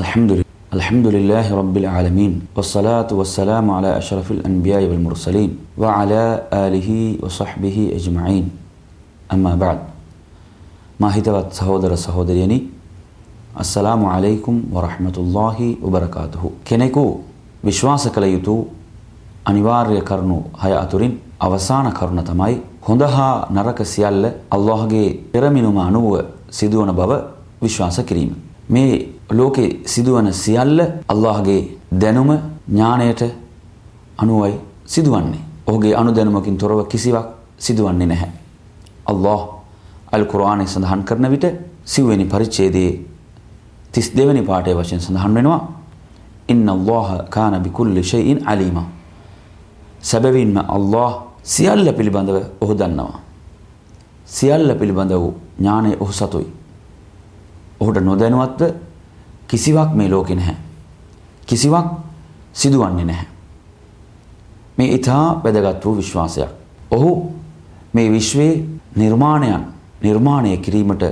الحمد لله الحمد لله رب العالمين والصلاة والسلام على أشرف الأنبياء والمرسلين وعلى آله وصحبه أجمعين أما بعد ما හිතවත් සහෝදර සහෝදරියනි අස්සලාමු අලයිකුම් වරහමතුල්ලාහි වබරකාතුහු කෙනෙකු විශ්වාස කළ යුතු අනිවාර්ය කරුණු හය අතුරින් අවසාන කරුණ තමයි හොඳ හා නරක සියල්ල අල්ලාහගේ පෙරමිනුම අනුව සිදුවන බව විශ්වාස කිරීම. මේ ලෝකේ සිදුවන සියල්ල අල්ලාහගේ දැනුම ඥාණයට අනුවයි සිදුවන්නේ. ඔහුගේ අනුදැනුමකින් තොරව කිසිවක් සිදුවන්නේ නැහැ. අල්ලාහ් අල් කුර්ආනයේ සඳහන් කරන විට සිව්වෙනි පරිච්ඡේදයේ 32 වෙනි පාඩයේ වශයෙන් සඳහන් වෙනවා ඉන්න අල්ලාහ කාන බිකුල්ලි ෂයින් අලීමා සැබවින්ම අල්ලාහ් සියල්ල පිළිබඳව ඔහු දන්නවා. සියල්ල පිළිබඳ වූ ඥානය ඔහු සතුයි. ඔහුට නොදැනුවත්ව කිසිවක් මේ ලෝකෙ නැහැ. කිසිවක් සිදුවන්නේ නැහැ. මේ ඊටා වැදගත් වූ විශ්වාසයක්. ඔහු මේ විශ්වයේ නිර්මාණයන් නිර්මාණය කිරීමට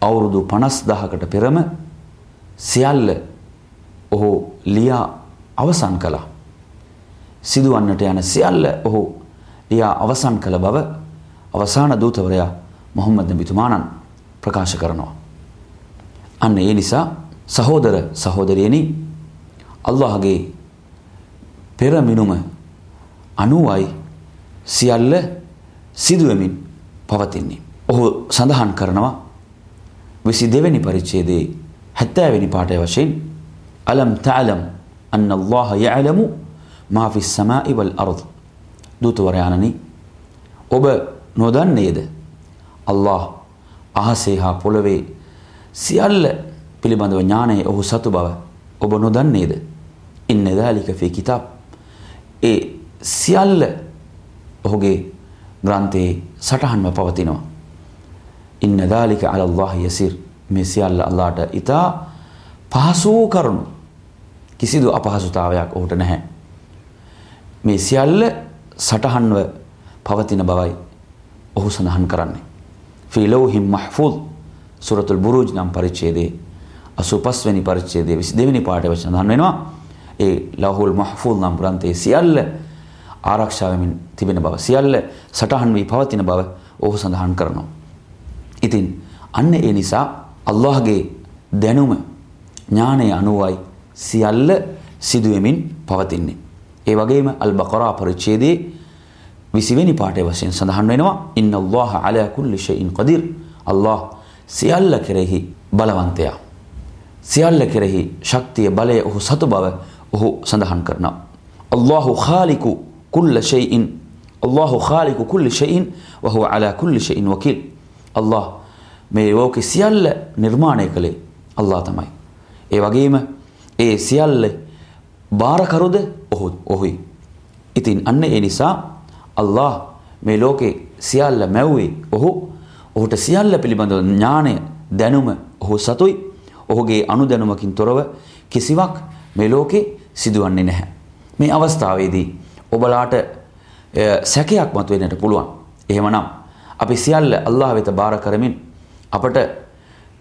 අවුරුදු 50000කට පෙරම සියල්ල ඔහු ලියා අවසන් කළා. සිදුවන්නට යන සියල්ල ඔහු ලියා අවසන් කළ බව අවසාන දූතවරයා මොහම්මද් නබිතුමාණන් ප්‍රකාශ කරනවා. අන්න ඒ නිසා සහෝදර සහෝදරියනි අල්ලාහගේ පෙර මිනුම අනුවයි සියල්ල සිදුවමින් පවතින්නේ. ඔහු සඳහන් කරනවා විසි දෙවැනි පරිච්ඡේදයේ හැත්තෑවෙනි පාඨය වශයෙන් අලම් තஅලම් අන්න අල්ලාහ යஅලමු මා ෆිස් සමායි වල් අර්ද් දූතවරයාණනි ඔබ නොදන්නේද අල්ලාහ් අහසේ හා පොළවේ සියල්ල පිළිබඳව ඥානය ඔහු සතු බව ඔබ නොදන්නේද? ඉන්න දාලික ෆී කිතාබ් ඒ සියල්ල ඔහුගේ ග්‍රන්ථයේ සටහන්ව පවතිනවා. ඉන්න දාලික අලල්ලාහ යසිර් මේ සියල්ල අල්ලාට ඉතා පහසු කරුණු. කිසිදු අපහසුතාවයක් ඔහුට නැහැ. මේ සියල්ල සටහන්ව පවතින බවයි ඔහු සඳහන් කරන්නේ. ෆී ලෞහිම් මහ්ෆූද් සූරතුල් බුරූජ් නම් පරිච්ඡේදයේ 85 වෙනි පරිච්ඡේදයේ 22 වෙනි පාඩය වශයෙන් සඳහන් වෙනවා ඒ ලෞහුල් මහ්ෆූද් නම් ග්‍රන්ථයේ සියල්ල ආරක්ෂා වෙමින් තිබෙන බව සියල්ල සටහන් වී පවතින බව ඔහු සඳහන් කරනවා. ඉතින් අන්න ඒ නිසා අල්ලාහගේ දැනුම ඥානය අනුවයි සියල්ල සිදුවෙමින් පවතින්නේ. ඒ වගේම අල් බකරා පරිච්ඡේදයේ 20 වෙනි පාඩේ වශයෙන් සඳහන් වෙනවා ඉන්න අල්ලාහ අලා කුල්ලි ෂයින් කදීර් අල්ලාහ් සියල්ල කෙරෙහි බලවන්තයා. සියල්ල කෙරෙහි ශක්තිය බලය ඔහු සතු බව ඔහු සඳහන් කරනවා. අල්ලාහු ખાලිකු කුල්ල ෂයින් අල්ලාහු ખાලිකු කුල්ලි ෂයින් වහුව අලා කුල්ලි ෂයින් වකීල්. අල්ලාහ් මේ ලෝකෙ සියල්ල නිර්මාණය කළේ අල්ලාහ් තමයි. ඒ වගේම ඒ සියල්ල බාරකරුද ඔහු ඔහුයි. ඉතින් අන්න ඒ නිසා අල්ලාහ් මේ ලෝකේ සියල්ල මැව්වේ ඔහු ඔහුට සියල්ල පිළිබඳව ඥානය දැනුම ඔහු සතුයි ඔහුගේ අනුදැනුමකින් තොරව කිසිවක් මේ ලෝකේ සිදුවන්නේ නැහැ. මේ අවස්ථාවේදී ඔබලාට සැකයක් මතුවෙන්නට පුළුවන්. එහෙමනම් අපි සියල්ල අල්ලාහ වෙත බාර කරමින් අපට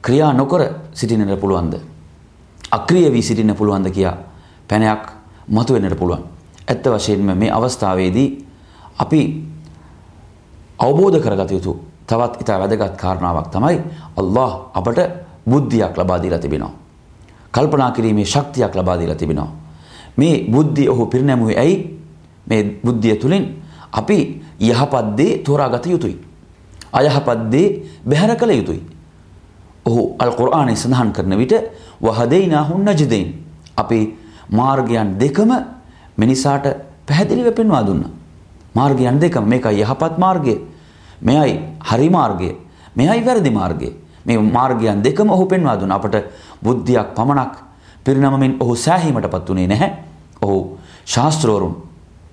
ක්‍රියා නොකර සිටින්නට පුළුවන්ද? අක්‍රිය වී සිටින්න පුළුවන්ද කියා පැනයක් මතුවෙන්නට පුළුවන්. ඇත්ත වශයෙන්ම මේ අවස්ථාවේදී අපි අවබෝධ කරගත යුතු තවත් ඉතා වැදගත් කාරණාවක් තමයි අල්ලාහ් අපට බුද්ධියක් ලබා දීලා තිබෙනවා. කල්පනා කිරීමේ ශක්තියක් ලබා දීලා තිබෙනවා. මේ බුද්ධිය ඔහු පිරිනැමුවේ ඇයි? මේ බුද්ධිය තුලින් අපි යහපත් දේ තෝරාගත යුතුයි. අයහපත් දේ බැහැර කළ යුතුයි. ඔහු අල් කුර්ආනයේ සඳහන් කරන විට වහදයිනාහුන් නජදයින් අපි මාර්ගයන් දෙකම මිනිසාට පැහැදිලිව පෙන්වා දුන්නා. මාර්ගයන් දෙකම මේකයි යහපත් මාර්ගය. මෙයයි හරි මාර්ගය. මෙයයි වැරදි මාර්ගය. මේ මාර්ගයන් දෙකම ඔහු පෙන්වා දුන්නා. අපට බුද්ධියක් පමණක් පිරිනමමින් ඔහු සෑහීමටපත් උනේ නැහැ. ඔහු ශාස්ත්‍රවරුන්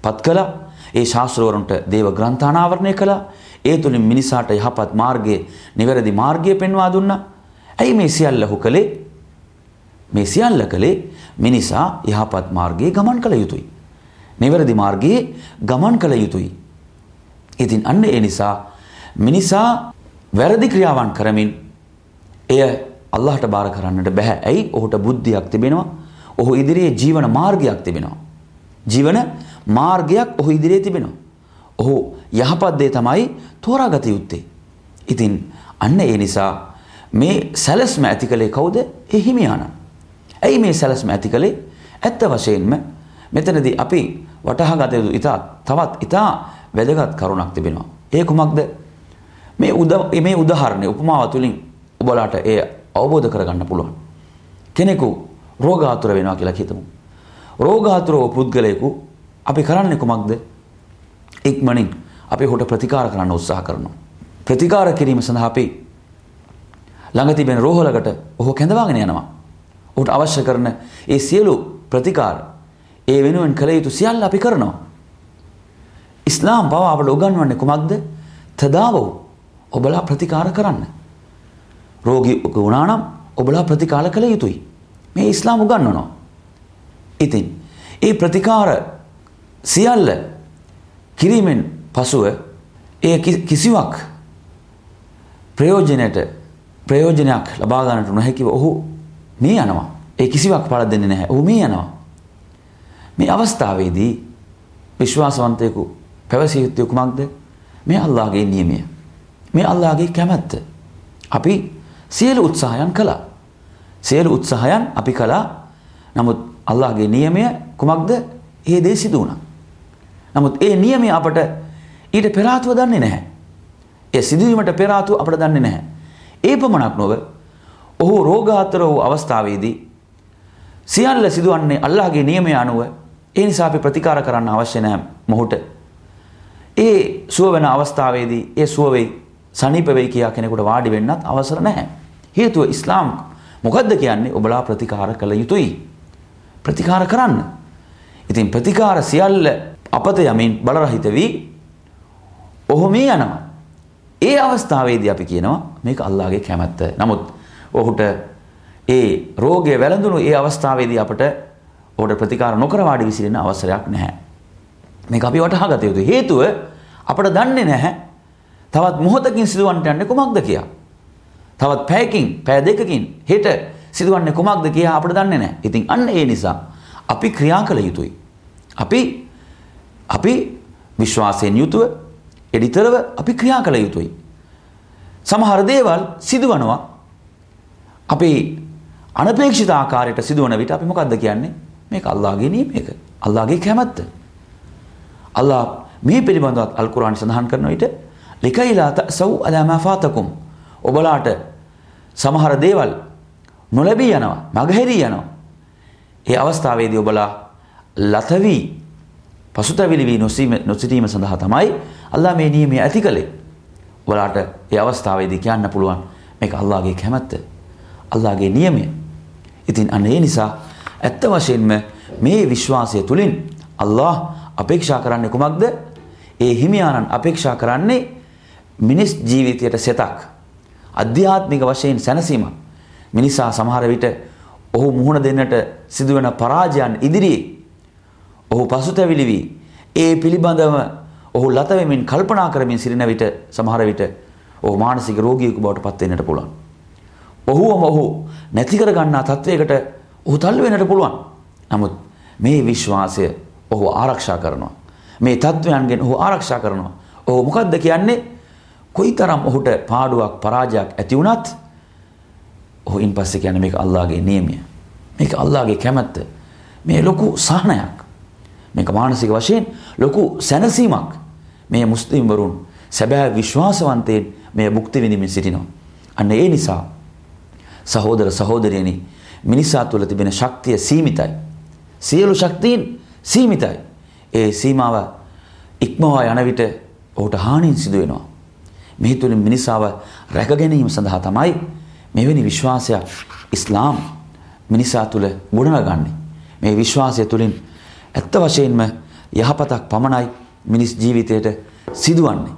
පත් කළා. ඒ ශාස්ත්‍රවරුන්ට දේව ග්‍රන්ථ අනාවරණය කළා. ඒ තුලින් මිනිසාට යහපත් මාර්ගයේ නිවැරදි මාර්ගය පෙන්වා දුන්නා. ඇයි මේ සියල්ල ඔහු කළේ? මේ සියල්ල කළේ මිනිසා යහපත් මාර්ගයේ ගමන් කළ යුතුයි. නිවැරදි මාර්ගයේ ගමන් කළ යුතුයි. ඉතින් අන්න ඒ නිසා මිනිසා වැරදි ක්‍රියාවන් කරමින් එය අල්ලාහට බාර කරන්නට බෑ. ඇයි? ඔහුට බුද්ධියක් තිබෙනවා. ඔහු ඉදිරියේ ජීවන මාර්ගයක් තිබෙනවා. ජීවන මාර්ගයක් ඔහු ඉදිරියේ තිබෙනවා. ඔහු යහපත් දේ තමයි තෝරාගත යුත්තේ. ඉතින් අන්න ඒ නිසා මේ සැලස්ම ඇති කළේ කවුද? ඒ හිමියාණන්. ඇයි මේ සැලස්ම ඇති කළේ? ඇත්ත වශයෙන්ම මෙතනදී අපි වටහා ගත යුතු ඉතා තවත් ඉතා වැදගත් කරුණක් තිබෙනවා. ඒ කුමක්ද? මේ උද මේ උදාහරණය උපමාව තුලින් ඔබලාට එය අවබෝධ කරගන්න පුළුවන්. කෙනෙකු රෝගාතුර වෙනවා කියලා හිතමු. රෝගාතුර වූ පුද්ගලයෙකු අපි කරන්නේ කුමක්ද? ඉක්මනින් අපි ඔහුට ප්‍රතිකාර කරන්න උත්සාහ කරනවා. ප්‍රතිකාර කිරීම සඳහා අපි ළඟ තිබෙන රෝහලකට ඔහු කැඳවාගෙන යනවා. ඔහුට අවශ්‍ය කරන ඒ සියලු ප්‍රතිකාර ඒ වෙනුවෙන් කළ යුතු සියල්ල අපි කරනවා. ඉස්ලාම් පවා අපට උගන්වන්නේ කුමක්ද? තදාවෝ ඔබලා ප්‍රතිකාර කරන්න. රෝගී වුණා නම් ඔබලා ප්‍රතිකාර කළ යුතුයි. මේ ඉස්ලාම් උගන්වනවා. ඉතින් ඒ ප්‍රතිකාර සියල්ල කිරීමෙන් පසුව ඒ කිසිවක් ප්‍රයෝජනයට ප්‍රයෝජනයක් ලබා ගන්නට නොහැකිව ඔහු මේ යනවා. ඒ කිසිවක් පළ දෙන්නේ නැහැ. ඔහු මේ යනවා. මේ අවස්ථාවේදී විශ්වාසවන්තයෙකු පැවසිය යුත්තේ කුමක්ද? මේ අල්ලාහගේ නියමය. මේ අල්ලාහගේ කැමැත්ත. අපි සියලු උත්සාහයන් කළා. සියලු උත්සාහයන් අපි කළා. නමුත් අල්ලාහගේ නියමය කුමක්ද? ඒ දේ සිදු වුණා. නමුත් ඒ නියමය අපට ඊට පෙර ආතුව දන්නේ නැහැ. ඒ සිදුවීමට පෙර ආතුව අපට දන්නේ නැහැ. ඒ පමණක් නොව ඔහු රෝගාතුර වූ අවස්ථාවේදී සියල්ල සිදුවන්නේ අල්ලාහගේ නියමය අනුව ඒ නිසා අපි ප්‍රතිකාර කරන්න අවශ්‍ය නැහැ මොහුට. ඒ සුව වෙන අවස්ථාවේදී ඒ සුව වෙයි සනීප වෙයි කියා කෙනෙකුට වාඩි වෙන්නත් අවසර නැහැ. හේතුව ඉස්ලාම් මොකද්ද කියන්නේ ඔබලා ප්‍රතිකාර කළ යුතුයි. ප්‍රතිකාර කරන්න. ඉතින් ප්‍රතිකාර සියල්ල අපත යමින් බලරහිත වී ඔහු මේ යනවා. ඒ අවස්ථාවේදී අපි කියනවා මේක අල්ලාහගේ කැමැත්ත. නමුත් ඔහුට ඒ රෝගය වැළඳුණු ඒ අවස්ථාවේදී අපට ඔහුට ප්‍රතිකාර නොකර වාඩි විසිරෙන්න අවසරයක් නැහැ. මේක අපි වටහා ගත යුතු හේතුව අපට දන්නේ නැහැ තවත් මොහොතකින් සිදුවන්නට යන්නේ කුමක්ද කියලා. තවත් පැයකින් පැය දෙකකින් හෙට සිදුවන්නේ කුමක්ද කියලා අපට දන්නේ නැහැ. ඉතින් අන්න ඒ නිසා අපි ක්‍රියා කළ යුතුයි. අපි අපි විශ්වාසයෙන් යුතුව එඩිතරව අපි ක්‍රියා කළ යුතුයි. සමහර දේවල් සිදුවනවා අපි අනපේක්ෂිත ආකාරයට සිදුවන විට අපි මොකද්ද කියන්නේ? මේක අල්ලාහගේ නියමයක. අල්ලාහගේ කැමැත්ත. අල්ලාහ් මේ පිළිබඳව අල් කුර්ආන් සඳහන් කරන විට ලිකයිලා තසව් අලා මා ෆාතකුම්. ඔබලාට සමහර දේවල් නොලැබී යනවා, මගහැරී යනවා. ඒ අවස්ථාවේදී ඔබලා ලතවි පසුතැවිලි වී නොසිටීම සඳහා තමයි අල්ලා මේ නියමය ඇති කළේ. ඔයාලට ඒ අවස්ථාවේදී කියන්න පුළුවන් මේක අල්ලාහගේ කැමැත්ත. අල්ලාහගේ නියමය. ඉතින් අන්න ඒ නිසා ඇත්ත වශයෙන්ම මේ විශ්වාසය තුලින් අල්ලාහ් අපේක්ෂා කරන්නේ කුමක්ද? ඒ හිමියාණන් අපේක්ෂා කරන්නේ මිනිස් ජීවිතයට සෙතක්. අධ්‍යාත්මික වශයෙන් සැනසීමක්. මිනිසා සමහර විට ඔහු මුහුණ දෙන්නට සිදුවන පරාජයන් ඉදිරියේ ඔහු පසුතැවිලි වී ඒ පිළිබඳව ඔහු ලත වෙමින් කල්පනා කරමින් සිටින විට සමහර විට ඔහු මානසික රෝගියෙකු බවට පත් වෙන්නට පුළුවන්. ඔහුවම ඔහු නැති කර ගන්නා තත්වයකට ඔහු තල්ලු වෙන්නට පුළුවන්. නමුත් මේ විශ්වාසය ඔහු ආරක්ෂා කරනවා. මේ තත්වයන්ගෙන් ඔහු ආරක්ෂා කරනවා. ඔහු මොකද්ද කියන්නේ? කොයිතරම් ඔහුට පාඩුවක් පරාජයක් ඇති වුණත් ඔහු ඉන්පස්සේ කියන්නේ මේක අල්ලාහගේ නියමය. මේක අල්ලාහගේ කැමැත්ත. මේ ලොකු සහනයක්. මේක මානසික වශයෙන් ලොකු සැනසීමක් මේ මුස්ලිම් වරුන් සැබෑ විශ්වාසවන්තයෙන් මේ භුක්ති විඳින්මින් සිටිනවා. අන්න ඒ නිසා සහෝදර සහෝදරියනි මිනිසා තුළ තිබෙන ශක්තිය සීමිතයි. සියලු ශක්තියින් සීමිතයි. ඒ සීමාව ඉක්මවා යන විට ඔහුට හානින් සිදු වෙනවා. මේ තුලින් මිනිසාව රැක ගැනීම සඳහා තමයි මෙවැනි විශ්වාසයක් ඉස්ලාම් මිනිසා තුළ ගොඩනගන්නේ. මේ විශ්වාසය තුලින් ඇත්ත වශයෙන්ම යහපතක් පමණයි මිනිස් ජීවිතයට සිදුවන්නේ.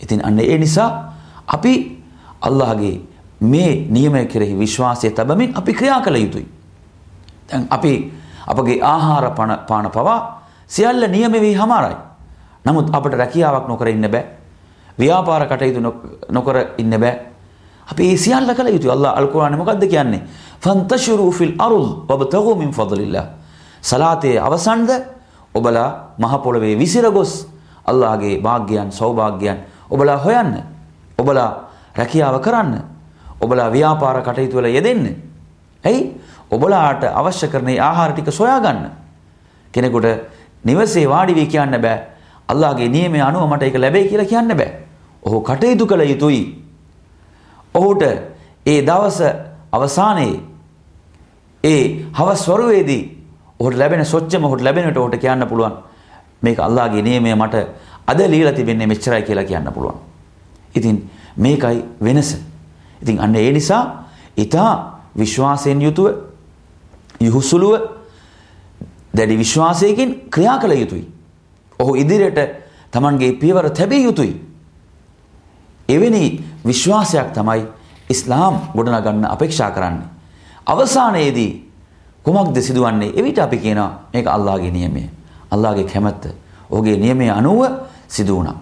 ඉතින් අන්න ඒ නිසා අපි අල්ලාහගේ මේ නියමය කෙරෙහි විශ්වාසය තබමින් අපි ක්‍රියා කළ යුතුයි. දැන් අපි අපගේ ආහාර පාන පවා සියල්ල නියම වී හමාරයි. නමුත් අපට රැකියාවක් නොකර ඉන්න බෑ. ව්‍යාපාර කටයුතු නොකර ඉන්න බෑ. අපි ඒ සියල්ල කළ යුතුයි. අල්ලාහ් අල් කුර්ආනේ මොකද්ද කියන්නේ? ෆන්තෂිරු ෆිල් අරුල් වබතගු මින් ෆضلිල්ලාහ්. සලාතේ අවසන්ද ඔබලා මහ පොළවේ විසිර ගොස් අල්ලාහගේ වාග්යයන් සෞභාග්‍යයන් ඔබලා හොයන්න. ඔබලා රැකියාව කරන්න. ඔබලා ව්‍යාපාර කටයුතු වල යෙදෙන්න. ඇයි? ඔබලාට අවශ්‍ය කරන ආහාර ටික සොයා ගන්න. කෙනෙකුට නිවසේ වාඩි වී කියන්න බෑ. අල්ලාහගේ නියමය අනුව මට ඒක ලැබෙයි කියලා කියන්න බෑ. ඔහු කටයුතු කළ යුතුයි. ඔහුට ඒ දවස අවසානයේ ඒ හවස් වරුවේදී ඔහුට ලැබෙන සොච්චම ඔහුට ලැබෙනට ඔහුට කියන්න පුළුවන් මේක අල්ලාහගේ නියමය මට අද লীලා තිබෙන්නේ මෙච්චරයි කියලා කියන්න පුළුවන්. ඉතින් මේකයි වෙනස. ඉතින් අන්න ඒ නිසා ඊටා විශ්වාසයෙන් යුතුව යහුසුලුව දැඩි විශ්වාසයකින් ක්‍රියා කළ යුතුයි. ඔහු ඉදිරියට Tamanගේ පියවර තැබිය යුතුයි. එවැනි විශ්වාසයක් තමයි ඉස්ලාම් ගොඩනගන්න අපේක්ෂා කරන්නේ. අවසානයේදී කුමක්ද සිදුවන්නේ? එවිට අපි කියනවා මේක අල්ලාහගේ නියමය. අල්ලාහගේ කැමැත්ත. ඔහුගේ නියමය අනුව සිදු වුණා.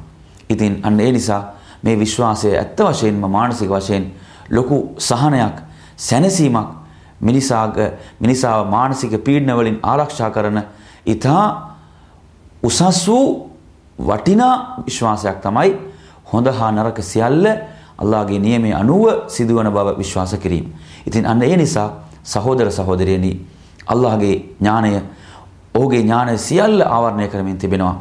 ඉතින් අන්න ඒ නිසා මේ විශ්වාසය ඇත්ත වශයෙන්ම මානසික වශයෙන් ලොකු සහනයක්, සැනසීමක් මිනිසාග මිනිසාව මානසික පීඩන වලින් ආරක්ෂා කරන ඊටා උසස් වූ වටිනා විශ්වාසයක් තමයි හොඳ හා නරක සියල්ල අල්ලාහගේ නියමයේ අනුව සිදුවන බව විශ්වාස කිරීම. ඉතින් අන්න ඒ නිසා සහෝදර සහෝදරියනි අල්ලාහගේ ඥානය ඔහුගේ ඥානය සියල්ල ආවරණය කරමින් තිබෙනවා.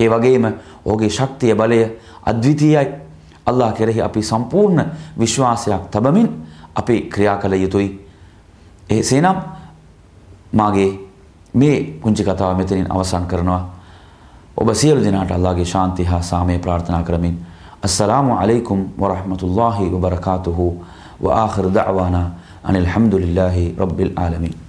ඒ වගේම ඔහුගේ ශක්තිය බලය අද්විතීයයි. අල්ලාහ කෙරෙහි අපි සම්පූර්ණ විශ්වාසයක් තබමින් අපි ක්‍රියා කළ යුතුයි. එසේනම් මාගේ මේ පුංචි කතාව මෙතනින් අවසන් කරනවා. ඔබ සියලු දෙනාට අල්ලාහගේ ශාන්තිය හා සාමය ප්‍රාර්ථනා කරමින් السلام عليكم ورحمة الله وبركاته. وآخر دعوانا أن الحمد لله رب العالمين.